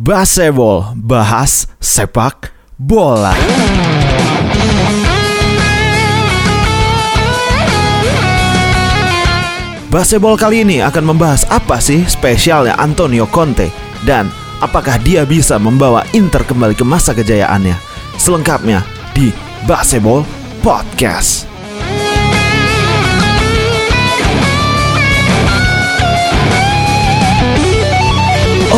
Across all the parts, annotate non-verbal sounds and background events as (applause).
Baseball, bahas sepak bola. Baseball kali ini akan membahas apa sih spesialnya Antonio Conte dan apakah dia bisa membawa Inter kembali ke masa kejayaannya. Selengkapnya di Baseball Podcast.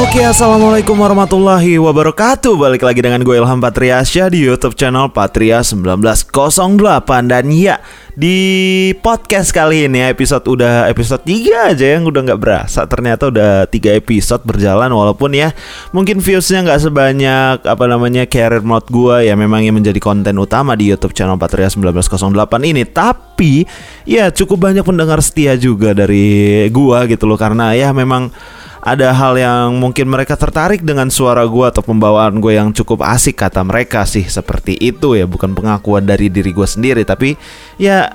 Oke, assalamualaikum warahmatullahi wabarakatuh. Balik lagi dengan gue Ilham Patriasya di YouTube channel Patria 1908 dan ya di podcast kali ini episode udah episode 3 aja yang udah nggak berasa. Ternyata udah tiga episode berjalan walaupun ya mungkin viewsnya nggak sebanyak apa namanya career mode gue ya memang yang menjadi konten utama di YouTube channel Patria 1908 ini. Tapi ya cukup banyak pendengar setia juga dari gua gitu loh karena ya memang ada hal yang mungkin mereka tertarik dengan suara gue atau pembawaan gue yang cukup asik kata mereka sih seperti itu ya. Bukan pengakuan dari diri gue sendiri tapi ya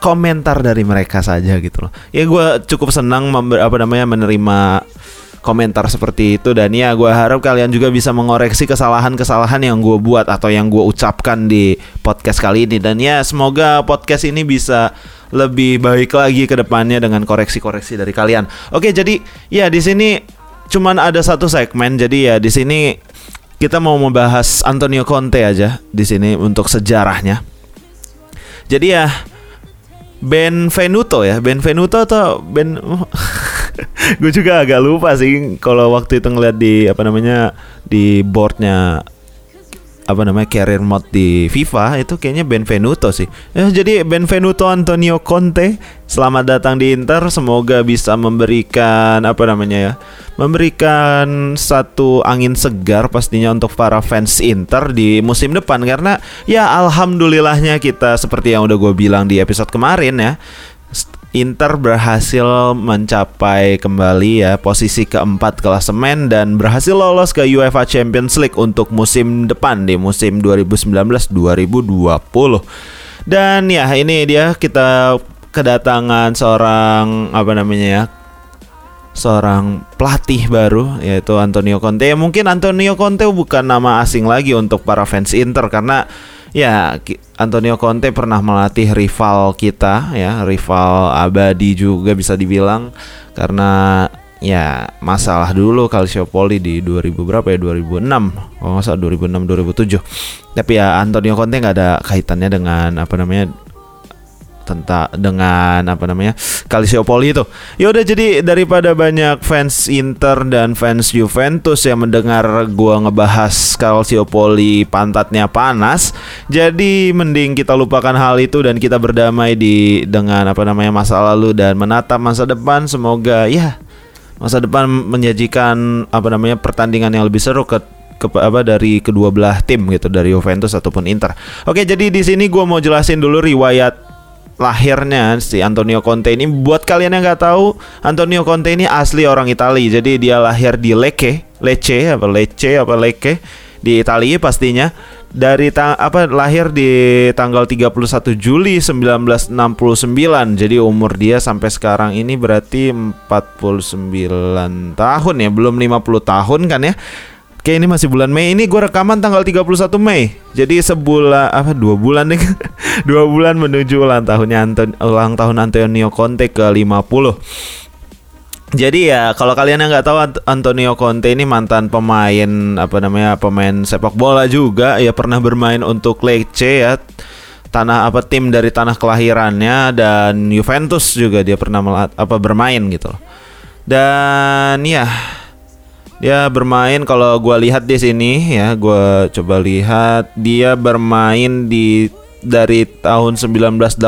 komentar dari mereka saja gitu loh. Ya gue cukup senang apa namanya menerima komentar seperti itu. Dan ya gue harap kalian juga bisa mengoreksi kesalahan-kesalahan yang gue buat atau yang gue ucapkan di podcast kali ini. Dan ya semoga podcast ini bisa lebih baik lagi ke depannya dengan koreksi-koreksi dari kalian. Oke, jadi ya di sini cuman ada satu segmen. Jadi ya di sini kita mau membahas Antonio Conte aja di sini untuk sejarahnya. Jadi ya Benvenuto ya, Benvenuto atau Ben (laughs) gue juga agak lupa sih kalau waktu itu ngeliat di apa namanya di boardnya apa namanya career mode di FIFA itu kayaknya Benvenuto sih. Ya, jadi Benvenuto Antonio Conte, selamat datang di Inter. Semoga bisa memberikan apa namanya ya, memberikan satu angin segar pastinya untuk para fans Inter di musim depan karena ya alhamdulillahnya kita seperti yang udah gue bilang di episode kemarin ya Inter berhasil mencapai kembali ya posisi keempat klasemen dan berhasil lolos ke UEFA Champions League untuk musim depan di musim 2019-2020. Dan ya ini dia kita kedatangan seorang apa namanya ya seorang pelatih baru yaitu Antonio Conte. Ya, mungkin Antonio Conte bukan nama asing lagi untuk para fans Inter karena Ya, Antonio Conte pernah melatih rival kita ya, rival abadi juga bisa dibilang karena ya masalah dulu Calciopoli di 2000 berapa ya? 2006 kalau nggak salah 2006 2007 tapi ya Antonio Conte nggak ada kaitannya dengan apa namanya tentang dengan apa namanya Calciopoli itu. Ya udah jadi daripada banyak fans Inter dan fans Juventus yang mendengar gua ngebahas Calciopoli pantatnya panas, jadi mending kita lupakan hal itu dan kita berdamai di dengan apa namanya masa lalu dan menatap masa depan. Semoga ya masa depan menyajikan apa namanya pertandingan yang lebih seru ke ke apa dari kedua belah tim gitu dari Juventus ataupun Inter. Oke, jadi di sini gua mau jelasin dulu riwayat lahirnya si Antonio Conte ini. Buat kalian yang nggak tahu Antonio Conte ini asli orang Italia jadi dia lahir di Lecce Lecce apa Lecce apa Lecce di Italia pastinya. Dari ta apa lahir di tanggal 31 Juli 1969 jadi umur dia sampai sekarang ini berarti 49 tahun ya. Belum 50 tahun kan ya Oke ini masih bulan Mei. Ini gue rekaman tanggal 31 Mei. Jadi sebulan apa dua bulan nih? (laughs) Dua bulan menuju ulang tahunnya Anton, ulang tahun Antonio Conte ke 50 jadi ya kalau kalian yang nggak tahu Antonio Conte ini mantan pemain apa namanya pemain sepak bola juga. Ya pernah bermain untuk Lecce ya. Tanah apa tim dari tanah kelahirannya dan Juventus juga dia pernah melat, apa bermain gitu dan ya dia bermain kalau gue lihat di sini ya, gue coba lihat dia bermain di dari tahun 1985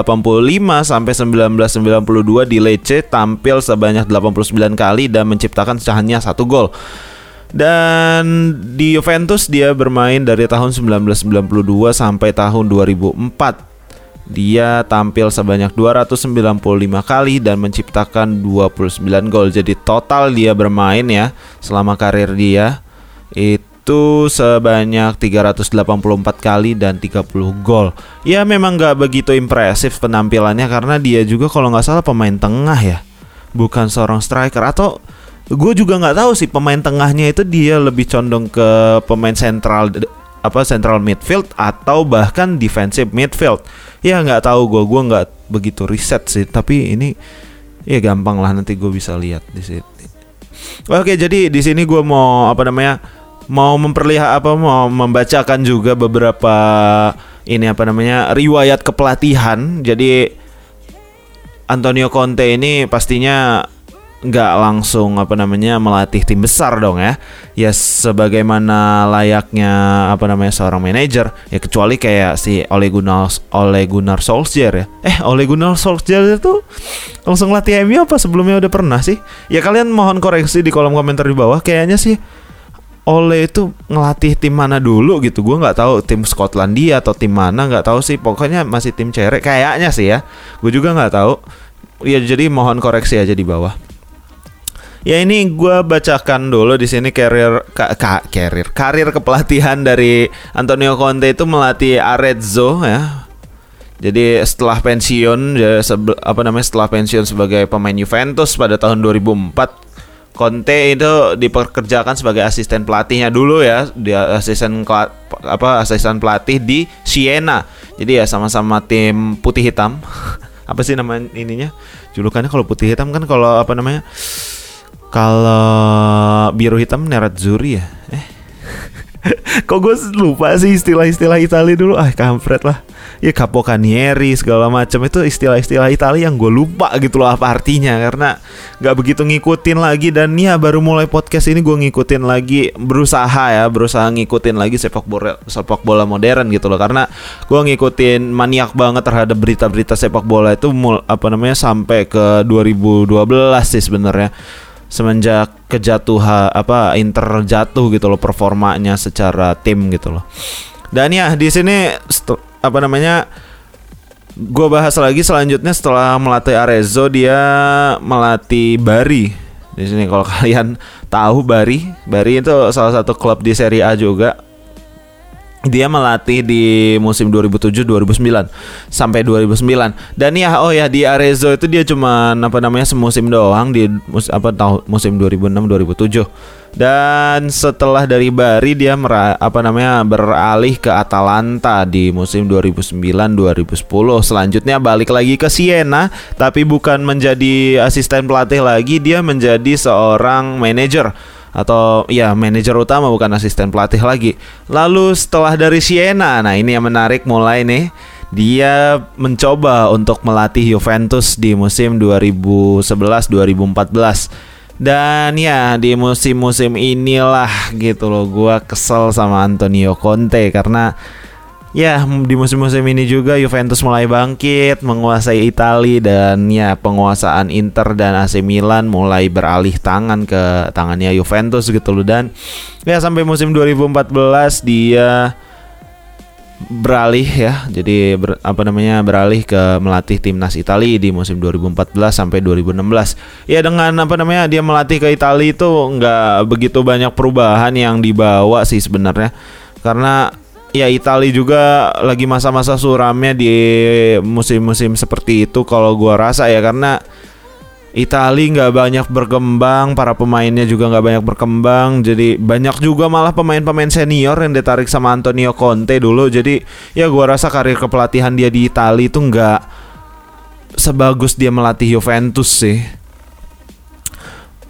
sampai 1992 di Lecce tampil sebanyak 89 kali dan menciptakan hanya satu gol. Dan di Juventus dia bermain dari tahun 1992 sampai tahun 2004 dia tampil sebanyak 295 kali dan menciptakan 29 gol. Jadi total dia bermain ya selama karir dia itu sebanyak 384 kali dan 30 gol. Ya memang gak begitu impresif penampilannya karena dia juga kalau nggak salah pemain tengah ya, bukan seorang striker atau gue juga nggak tahu sih pemain tengahnya itu dia lebih condong ke pemain sentral apa central midfield atau bahkan defensive midfield ya nggak tahu gue gue nggak begitu riset sih. Tapi ini ya gampang lah nanti gue bisa lihat di sini oke jadi di sini gue mau apa namanya mau memperlihat apa mau membacakan juga beberapa ini apa namanya riwayat kepelatihan. Jadi Antonio Conte ini pastinya nggak langsung apa namanya melatih tim besar dong ya. Ya sebagaimana layaknya apa namanya seorang manajer ya kecuali kayak si Ole Gunnar Ole Gunnar Solskjaer ya. Eh Ole Gunnar Solskjaer itu langsung latih MU apa sebelumnya udah pernah sih? Ya kalian mohon koreksi di kolom komentar di bawah. Kayaknya sih Ole itu ngelatih tim mana dulu gitu. Gue nggak tahu tim Skotlandia atau tim mana nggak tahu sih. Pokoknya masih tim cerek kayaknya sih ya. Gue juga nggak tahu. Ya jadi mohon koreksi aja di bawah Ya ini gue bacakan dulu di sini karir ka, ka, karir karir kepelatihan dari Antonio Conte itu melatih Arezzo ya. Jadi setelah pensiun ya, sebe, apa namanya setelah pensiun sebagai pemain Juventus pada tahun 2004 Conte itu dipekerjakan sebagai asisten pelatihnya dulu ya, dia asisten apa asisten pelatih di Siena. Jadi ya sama-sama tim putih hitam. (laughs) apa sih nama ininya? Julukannya kalau putih hitam kan kalau apa namanya? Kalau biru hitam Nerazzurri ya? Eh. (laughs) Kok gue lupa sih istilah-istilah Italia dulu? Ah kampret lah. Ya Capocanieri segala macam. Itu istilah-istilah Italia yang gue lupa gitu loh apa artinya. Karena gak begitu ngikutin lagi. Dan ya baru mulai podcast ini gue ngikutin lagi Berusaha ya Berusaha ngikutin lagi sepak bola, sepak bola modern gitu loh. Karena gue ngikutin maniak banget terhadap berita-berita sepak bola itu mul, Apa namanya sampai ke 2012 sih sebenarnya semenjak kejatuhan apa Inter jatuh gitu loh performanya secara tim gitu loh. Dan ya di sini apa namanya gue bahas lagi selanjutnya setelah melatih Arezzo dia melatih Bari. Di sini kalau (laughs) kalian tahu Bari, Bari itu salah satu klub di Serie A juga dia melatih di musim 2007-2009 sampai 2009 dan ya oh ya di Arezzo itu dia cuma apa namanya semusim doang di mus, apa tahun musim 2006-2007 dan setelah dari Bari dia mera, apa namanya beralih ke Atalanta di musim 2009-2010 selanjutnya balik lagi ke Siena tapi bukan menjadi asisten pelatih lagi dia menjadi seorang manajer atau ya manajer utama bukan asisten pelatih lagi. Lalu setelah dari Siena, nah ini yang menarik mulai nih dia mencoba untuk melatih Juventus di musim 2011-2014. Dan ya di musim-musim inilah gitu loh gua kesel sama Antonio Conte karena Ya, di musim-musim ini juga Juventus mulai bangkit, menguasai Italia dan ya penguasaan Inter dan AC Milan mulai beralih tangan ke tangannya Juventus gitu loh dan ya sampai musim 2014 dia beralih ya. Jadi ber, apa namanya? beralih ke melatih timnas Italia di musim 2014 sampai 2016. Ya dengan apa namanya? dia melatih ke Italia itu nggak begitu banyak perubahan yang dibawa sih sebenarnya. Karena ya Italia juga lagi masa-masa suramnya di musim-musim seperti itu kalau gua rasa ya karena Italia nggak banyak berkembang, para pemainnya juga nggak banyak berkembang, jadi banyak juga malah pemain-pemain senior yang ditarik sama Antonio Conte dulu. Jadi ya gua rasa karir kepelatihan dia di Italia itu nggak sebagus dia melatih Juventus sih.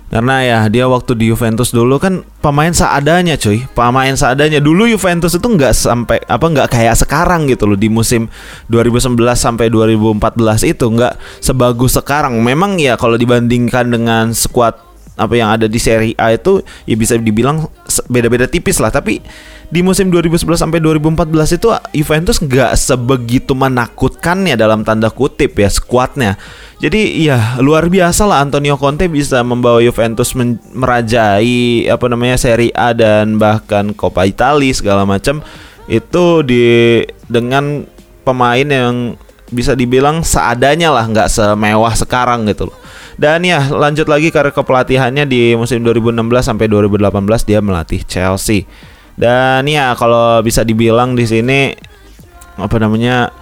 Karena ya dia waktu di Juventus dulu kan pemain seadanya cuy. Pemain seadanya. Dulu Juventus itu nggak sampai Apa nggak kayak sekarang gitu loh Di musim 2011 sampai 2014 itu. Nggak sebagus sekarang. Memang ya kalau dibandingkan dengan skuad apa yang ada di Serie A itu ya bisa dibilang beda-beda tipis lah. Tapi di musim 2011 sampai 2014 itu Juventus nggak sebegitu menakutkan ya dalam tanda kutip ya skuadnya jadi ya luar biasa lah Antonio Conte bisa membawa Juventus merajai apa namanya Serie A dan bahkan Coppa Italia segala macam. Itu di dengan pemain yang bisa dibilang seadanya lah nggak semewah sekarang gitu loh dan ya lanjut lagi karir kepelatihannya di musim 2016 sampai 2018 dia melatih Chelsea. Dan ya kalau bisa dibilang di sini apa namanya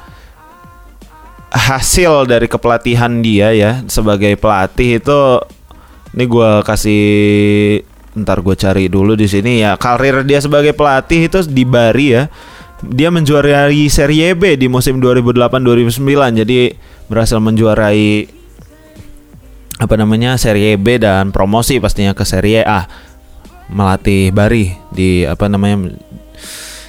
hasil dari kepelatihan dia ya sebagai pelatih itu Ini gue kasih ntar gue cari dulu di sini ya. Karir dia sebagai pelatih itu di Bari ya. Dia menjuarai Serie B di musim 2008-2009. Jadi berhasil menjuarai apa namanya Serie B dan promosi pastinya ke Serie A. Melatih Bari di apa namanya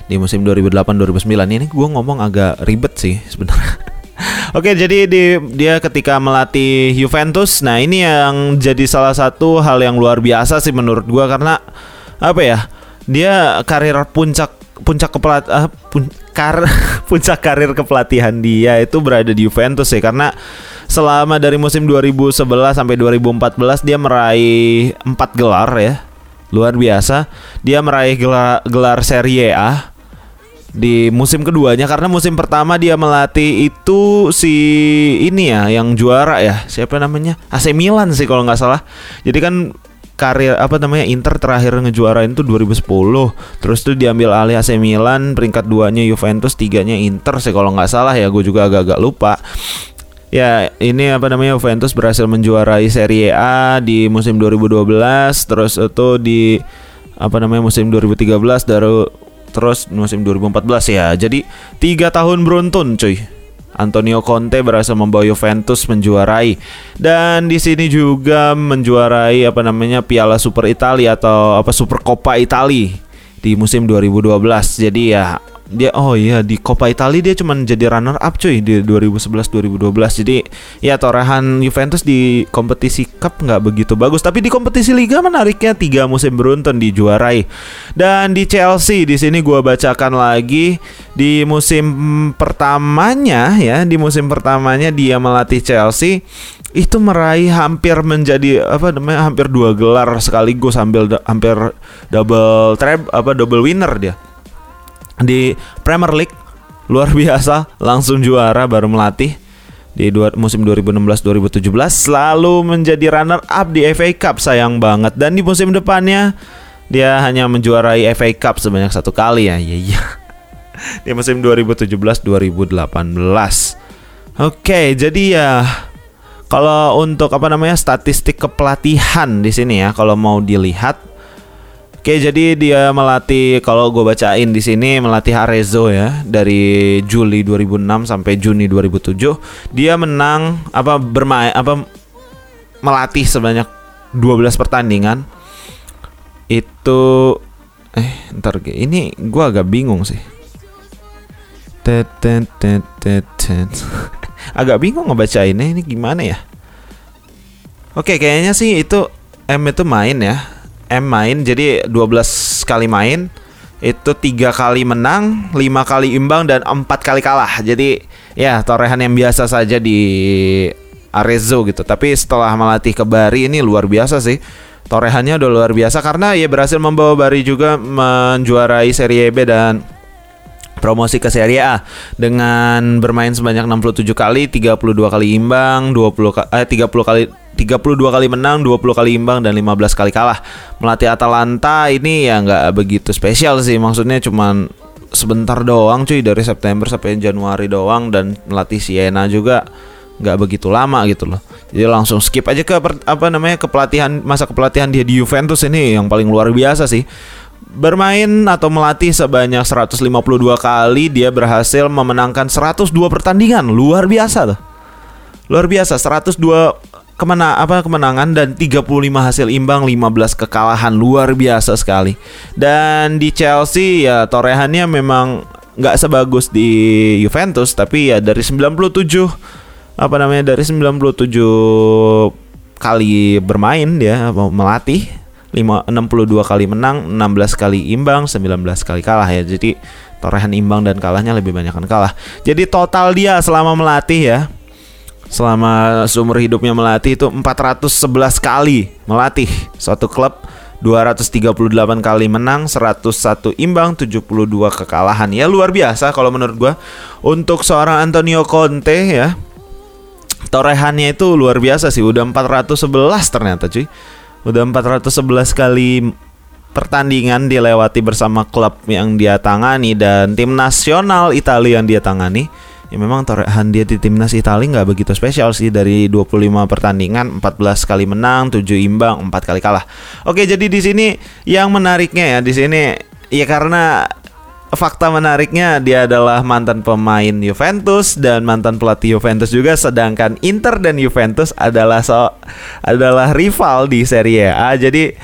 di musim 2008-2009 ini gue ngomong agak ribet sih sebenarnya. (laughs) Oke, jadi di, dia ketika melatih Juventus, nah ini yang jadi salah satu hal yang luar biasa sih menurut gue karena apa ya? Dia karir puncak puncak kepelat uh, pun, kar, (laughs) puncak karir kepelatihan dia itu berada di Juventus ya karena selama dari musim 2011 sampai 2014 dia meraih 4 gelar ya. Luar biasa. Dia meraih gelar, gelar Serie A di musim keduanya karena musim pertama dia melatih itu si ini ya yang juara ya siapa namanya AC Milan sih kalau nggak salah jadi kan karir apa namanya Inter terakhir ngejuarain itu 2010 terus tuh diambil alih AC Milan peringkat duanya Juventus tiganya Inter sih kalau nggak salah ya gue juga agak-agak lupa Ya, ini apa namanya Juventus berhasil menjuarai Serie A di musim 2012, terus itu di apa namanya musim 2013 baru terus musim 2014 ya. Jadi tiga tahun beruntun cuy. Antonio Conte berhasil membawa Juventus menjuarai dan di sini juga menjuarai apa namanya Piala Super Italia atau apa Super Coppa Italia di musim 2012. Jadi ya dia oh iya di Coppa Italia dia cuma jadi runner up cuy di 2011 2012 jadi ya torehan Juventus di kompetisi cup nggak begitu bagus. Tapi di kompetisi liga menariknya tiga musim beruntun dijuarai dan di Chelsea di sini gua bacakan lagi di musim pertamanya ya di musim pertamanya dia melatih Chelsea itu meraih hampir menjadi apa namanya hampir dua gelar sekaligus sambil hampir double trap apa double winner dia di Premier League luar biasa langsung juara baru melatih di dua, musim 2016-2017 selalu menjadi runner up di FA Cup sayang banget. Dan di musim depannya dia hanya menjuarai FA Cup sebanyak satu kali ya iya iya. (laughs) Di musim 2017-2018 oke jadi ya kalau untuk apa namanya statistik kepelatihan di sini ya kalau mau dilihat Oke, jadi dia melatih kalau gue bacain di sini melatih Arezzo ya dari Juli 2006 sampai Juni 2007. Dia menang apa bermain apa melatih sebanyak 12 pertandingan. Itu eh ntar ini gue agak bingung sih. (laughs) agak bingung ngebacainnya ini gimana ya? Oke, kayaknya sih itu M itu main ya M main jadi 12 kali main itu tiga kali menang, lima kali imbang dan empat kali kalah. Jadi ya torehan yang biasa saja di Arezzo gitu. Tapi setelah melatih ke Bari ini luar biasa sih. Torehannya udah luar biasa karena ia berhasil membawa Bari juga menjuarai Serie B dan promosi ke Serie A dengan bermain sebanyak 67 kali, 32 kali imbang, 20 eh 30 kali 32 kali menang, 20 kali imbang dan 15 kali kalah. Melatih Atalanta ini ya nggak begitu spesial sih, maksudnya cuman sebentar doang cuy dari September sampai Januari doang dan melatih Siena juga nggak begitu lama gitu loh. Jadi langsung skip aja ke apa namanya kepelatihan masa kepelatihan dia di Juventus ini yang paling luar biasa sih. Bermain atau melatih sebanyak 152 kali dia berhasil memenangkan 102 pertandingan. Luar biasa tuh. Luar biasa 102 ke mana apa kemenangan dan 35 hasil imbang 15 kekalahan. Luar biasa sekali. Dan di Chelsea ya torehannya memang nggak sebagus di Juventus tapi ya dari 97 apa namanya dari 97 kali bermain dia melatih 5, 62 kali menang 16 kali imbang 19 kali kalah ya. Jadi torehan imbang dan kalahnya lebih banyak kan kalah. Jadi total dia selama melatih ya selama seumur hidupnya melatih itu 411 kali melatih suatu klub 238 kali menang, 101 imbang, 72 kekalahan. Ya luar biasa kalau menurut gua. Untuk seorang Antonio Conte ya. Torehannya itu luar biasa sih, udah 411 ternyata cuy. Udah 411 kali pertandingan dilewati bersama klub yang dia tangani dan tim nasional Italia yang dia tangani ya memang torehan dia di timnas Italia nggak begitu spesial sih. Dari 25 pertandingan 14 kali menang 7 imbang 4 kali kalah. Oke jadi di sini yang menariknya ya di sini ya karena fakta menariknya dia adalah mantan pemain Juventus dan mantan pelatih Juventus juga sedangkan Inter dan Juventus adalah so adalah rival di Serie A. Jadi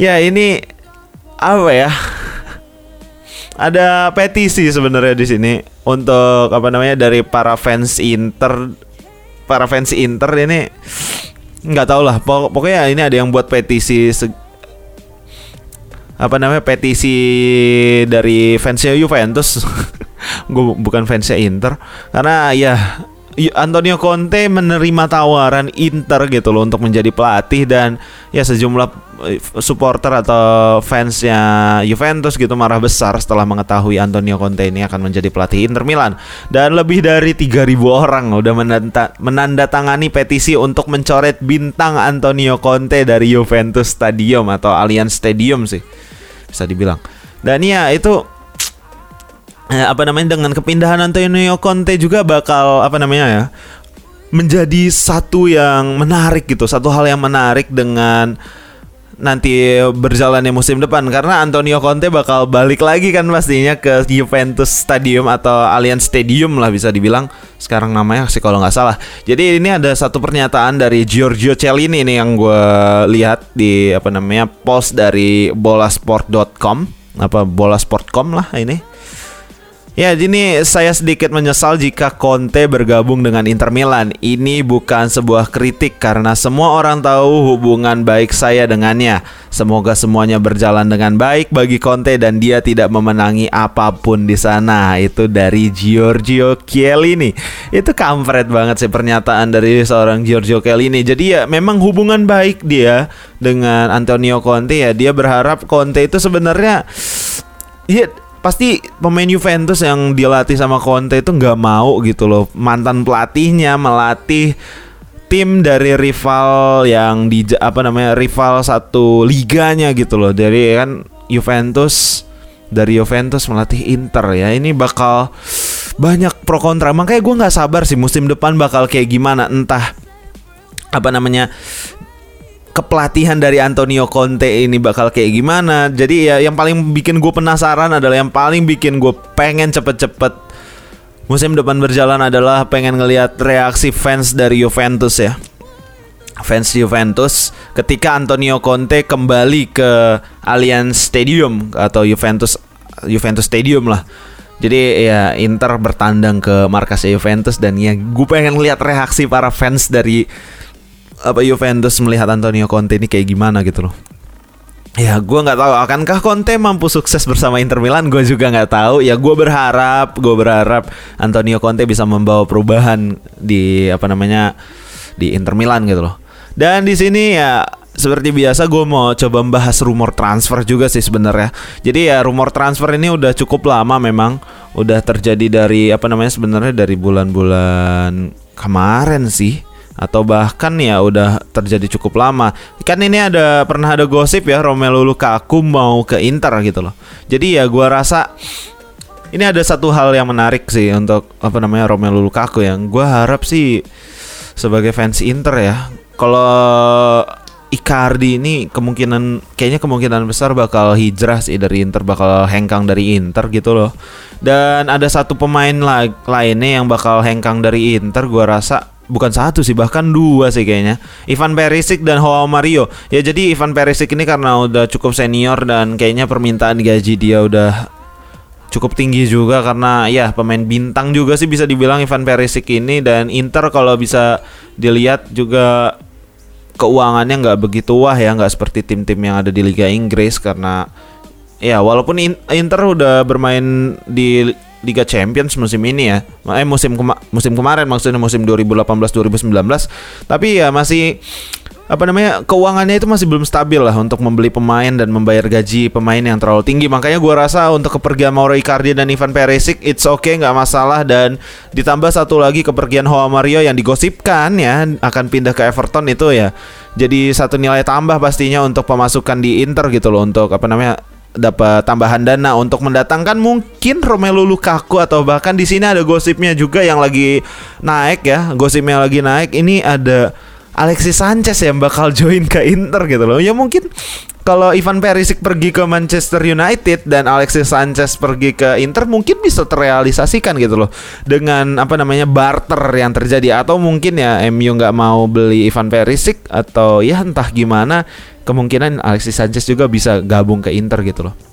ya ini apa ya ada petisi sebenarnya di sini untuk apa namanya dari para fans Inter. Para fans Inter ini nggak tahu lah. Pok pokoknya ini ada yang buat petisi apa namanya petisi dari fansnya Juventus. (laughs) Gue bukan fansnya Inter. Karena ya Antonio Conte menerima tawaran Inter gitu loh untuk menjadi pelatih dan ya sejumlah eh, supporter atau fansnya Juventus gitu marah besar setelah mengetahui Antonio Conte ini akan menjadi pelatih Inter Milan. Dan lebih dari 3000 orang udah menanda, menandatangani petisi untuk mencoret bintang Antonio Conte dari Juventus Stadium atau Allianz Stadium sih bisa dibilang. Dan ya itu eh, apa namanya dengan kepindahan Antonio Conte juga bakal apa namanya ya menjadi satu yang menarik gitu, satu hal yang menarik dengan nanti berjalannya musim depan. Karena Antonio Conte bakal balik lagi kan pastinya ke Juventus Stadium atau Allianz Stadium lah bisa dibilang. Sekarang namanya sih kalau nggak salah. Jadi ini ada satu pernyataan dari Giorgio Cellini nih yang gue lihat di apa namanya post dari bolasport.com apa bolasport.com lah ini Ya, ini saya sedikit menyesal jika Conte bergabung dengan Inter Milan. Ini bukan sebuah kritik karena semua orang tahu hubungan baik saya dengannya. Semoga semuanya berjalan dengan baik bagi Conte dan dia tidak memenangi apa pun di sana. Itu dari Giorgio Chiellini. Itu kampret banget sih pernyataan dari seorang Giorgio Chiellini. Jadi ya memang hubungan baik dia dengan Antonio Conte ya. Dia berharap Conte itu sebenarnya ya pasti pemain Juventus yang dilatih sama Conte itu nggak mau gitu loh. Mantan pelatihnya melatih tim dari rival yang di apa namanya rival satu liganya gitu loh. Dari kan Juventus dari Juventus melatih Inter ya. Ini bakal banyak pro kontra. Makanya gue nggak sabar sih musim depan bakal kayak gimana. Entah apa namanya kepelatihan dari Antonio Conte ini bakal kayak gimana. Jadi ya yang paling bikin gue penasaran adalah yang paling bikin gue pengen cepet-cepet musim depan berjalan adalah pengen ngelihat reaksi fans dari Juventus ya. Fans Juventus ketika Antonio Conte kembali ke Allianz Stadium atau Juventus Juventus Stadium lah. Jadi ya Inter bertandang ke markas Juventus dan ya gue pengen lihat reaksi para fans dari apa Juventus melihat Antonio Conte ini kayak gimana gitu loh. Ya gue nggak tahu. Akankah Conte mampu sukses bersama Inter Milan? Gue juga nggak tahu. Ya gue berharap gue berharap Antonio Conte bisa membawa perubahan di apa namanya di Inter Milan gitu loh. Dan di sini ya seperti biasa gue mau coba membahas rumor transfer juga sih sebenarnya. Jadi ya rumor transfer ini udah cukup lama memang. Udah terjadi dari apa namanya sebenarnya dari bulan-bulan kemarin sih atau bahkan ya udah terjadi cukup lama. Kan ini ada pernah ada gosip ya Romelu Lukaku mau ke Inter gitu loh. Jadi ya gua rasa ini ada satu hal yang menarik sih untuk apa namanya Romelu Lukaku yang gua harap sih sebagai fans Inter ya. Kalau Icardi ini kemungkinan kayaknya kemungkinan besar bakal hijrah sih dari Inter bakal hengkang dari Inter gitu loh. Dan ada satu pemain lainnya yang bakal hengkang dari Inter gua rasa bukan satu sih bahkan dua sih kayaknya. Ivan Perisic dan Joao Mario. Ya jadi Ivan Perisic ini karena udah cukup senior dan kayaknya permintaan gaji dia udah cukup tinggi juga karena ya pemain bintang juga sih bisa dibilang Ivan Perisic ini. Dan Inter kalau bisa dilihat juga keuangannya nggak begitu wah ya nggak seperti tim-tim yang ada di Liga Inggris karena ya walaupun Inter udah bermain di Liga Champions musim ini ya. Eh musim kema musim kemarin maksudnya musim 2018 2019. Tapi ya masih apa namanya keuangannya itu masih belum stabil lah untuk membeli pemain dan membayar gaji pemain yang terlalu tinggi makanya gua rasa untuk kepergian Mauro Icardi dan Ivan Perisic it's okay nggak masalah dan ditambah satu lagi kepergian Joao Mario yang digosipkan ya akan pindah ke Everton itu ya jadi satu nilai tambah pastinya untuk pemasukan di Inter gitu loh untuk apa namanya dapat tambahan dana untuk mendatangkan mungkin Romelu Lukaku atau bahkan di sini ada gosipnya juga yang lagi naik ya, gosipnya lagi naik. Ini ada Alexis Sanchez yang bakal (laughs) join ke Inter gitu loh. Ya mungkin kalau Ivan Perisic pergi ke Manchester United dan Alexis Sanchez pergi ke Inter mungkin bisa terrealisasikan gitu loh dengan apa namanya barter yang terjadi atau mungkin ya MU nggak mau beli Ivan Perisic atau ya entah gimana kemungkinan Alexis Sanchez juga bisa gabung ke Inter gitu loh.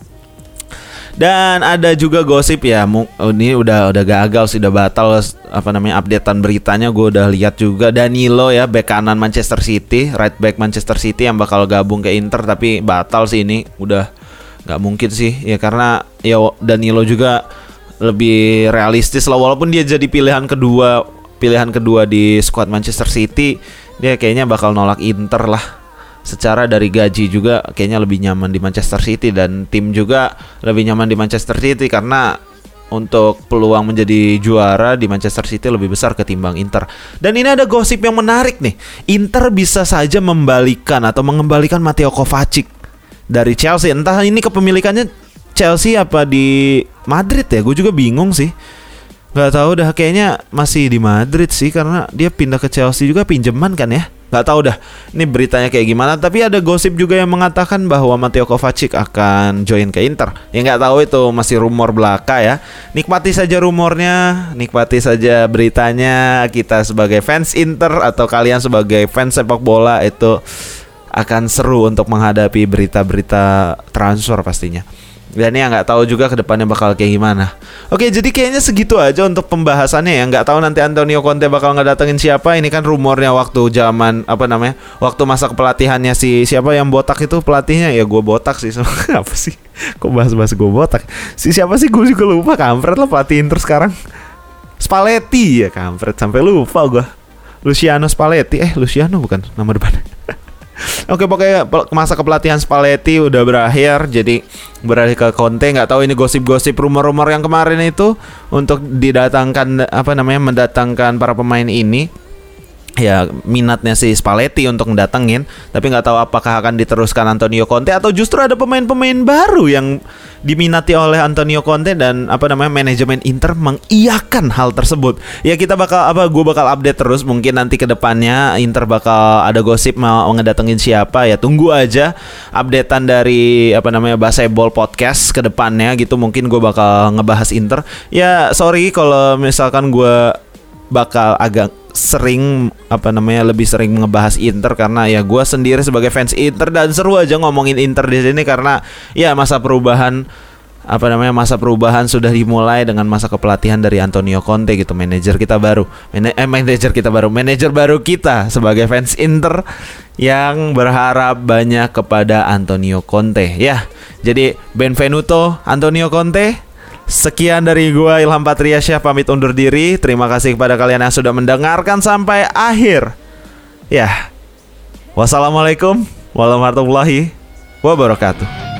Dan ada juga gosip ya, oh, ini udah udah gagal sih, udah batal apa namanya updatean beritanya. Gue udah lihat juga Danilo ya, back kanan Manchester City, right back Manchester City yang bakal gabung ke Inter, tapi batal sih ini, udah nggak mungkin sih ya karena ya Danilo juga lebih realistis lah, walaupun dia jadi pilihan kedua, pilihan kedua di squad Manchester City, dia kayaknya bakal nolak Inter lah secara dari gaji juga kayaknya lebih nyaman di Manchester City dan tim juga lebih nyaman di Manchester City karena untuk peluang menjadi juara di Manchester City lebih besar ketimbang Inter. Dan ini ada gosip yang menarik nih. Inter bisa saja membalikan atau mengembalikan Matteo Kovacic dari Chelsea. Entah ini kepemilikannya Chelsea apa di Madrid ya? Gue juga bingung sih. Gak tahu dah kayaknya masih di Madrid sih karena dia pindah ke Chelsea juga pinjaman kan ya nggak tahu dah ini beritanya kayak gimana. Tapi ada gosip juga yang mengatakan bahwa Matteo Kovacic akan join ke Inter. Ya nggak tahu itu masih rumor belaka ya. Nikmati saja rumornya nikmati saja beritanya. Kita sebagai fans Inter atau kalian sebagai fans sepak bola itu akan seru untuk menghadapi berita-berita transfer pastinya dan ya nggak tahu juga ke depannya bakal kayak gimana. Oke, jadi kayaknya segitu aja untuk pembahasannya ya. Nggak tahu nanti Antonio Conte bakal ngedatengin siapa. Ini kan rumornya waktu zaman apa namanya, waktu masa kepelatihannya si siapa yang botak itu pelatihnya ya gue botak sih. (laughs) apa sih? Kok bahas-bahas gue botak? Si siapa sih gue juga lupa. Kampret lah pelatih Inter sekarang. Spalletti ya kampret sampai lupa gue. Luciano Spalletti eh Luciano bukan nama depannya. Oke pokoknya masa kepelatihan Spalletti udah berakhir jadi beralih ke Conte. Nggak tahu ini gosip-gosip rumor-rumor yang kemarin itu untuk didatangkan apa namanya mendatangkan para pemain ini ya minatnya si Spalletti untuk mendatengin tapi nggak tahu apakah akan diteruskan Antonio Conte atau justru ada pemain-pemain baru yang diminati oleh Antonio Conte dan apa namanya manajemen Inter mengiyakan hal tersebut. Ya kita bakal apa gue bakal update terus. Mungkin nanti ke depannya Inter bakal ada gosip mau ngedatengin siapa. Ya tunggu aja updatean dari apa namanya Baseball Podcast ke depannya gitu. Mungkin gue bakal ngebahas Inter. Ya sorry kalau misalkan gue bakal agak sering apa namanya lebih sering ngebahas Inter karena ya gue sendiri sebagai fans Inter dan seru aja ngomongin Inter di sini karena ya masa perubahan apa namanya masa perubahan sudah dimulai dengan masa kepelatihan dari Antonio Conte gitu manajer kita baru. Man eh, manajer kita baru manajer baru kita sebagai fans Inter yang berharap banyak kepada Antonio Conte. Ya jadi Benvenuto Antonio Conte Sekian dari gua Ilham Patriasyah pamit undur diri. Terima kasih kepada kalian yang sudah mendengarkan sampai akhir. Ya. Wassalamualaikum warahmatullahi wabarakatuh.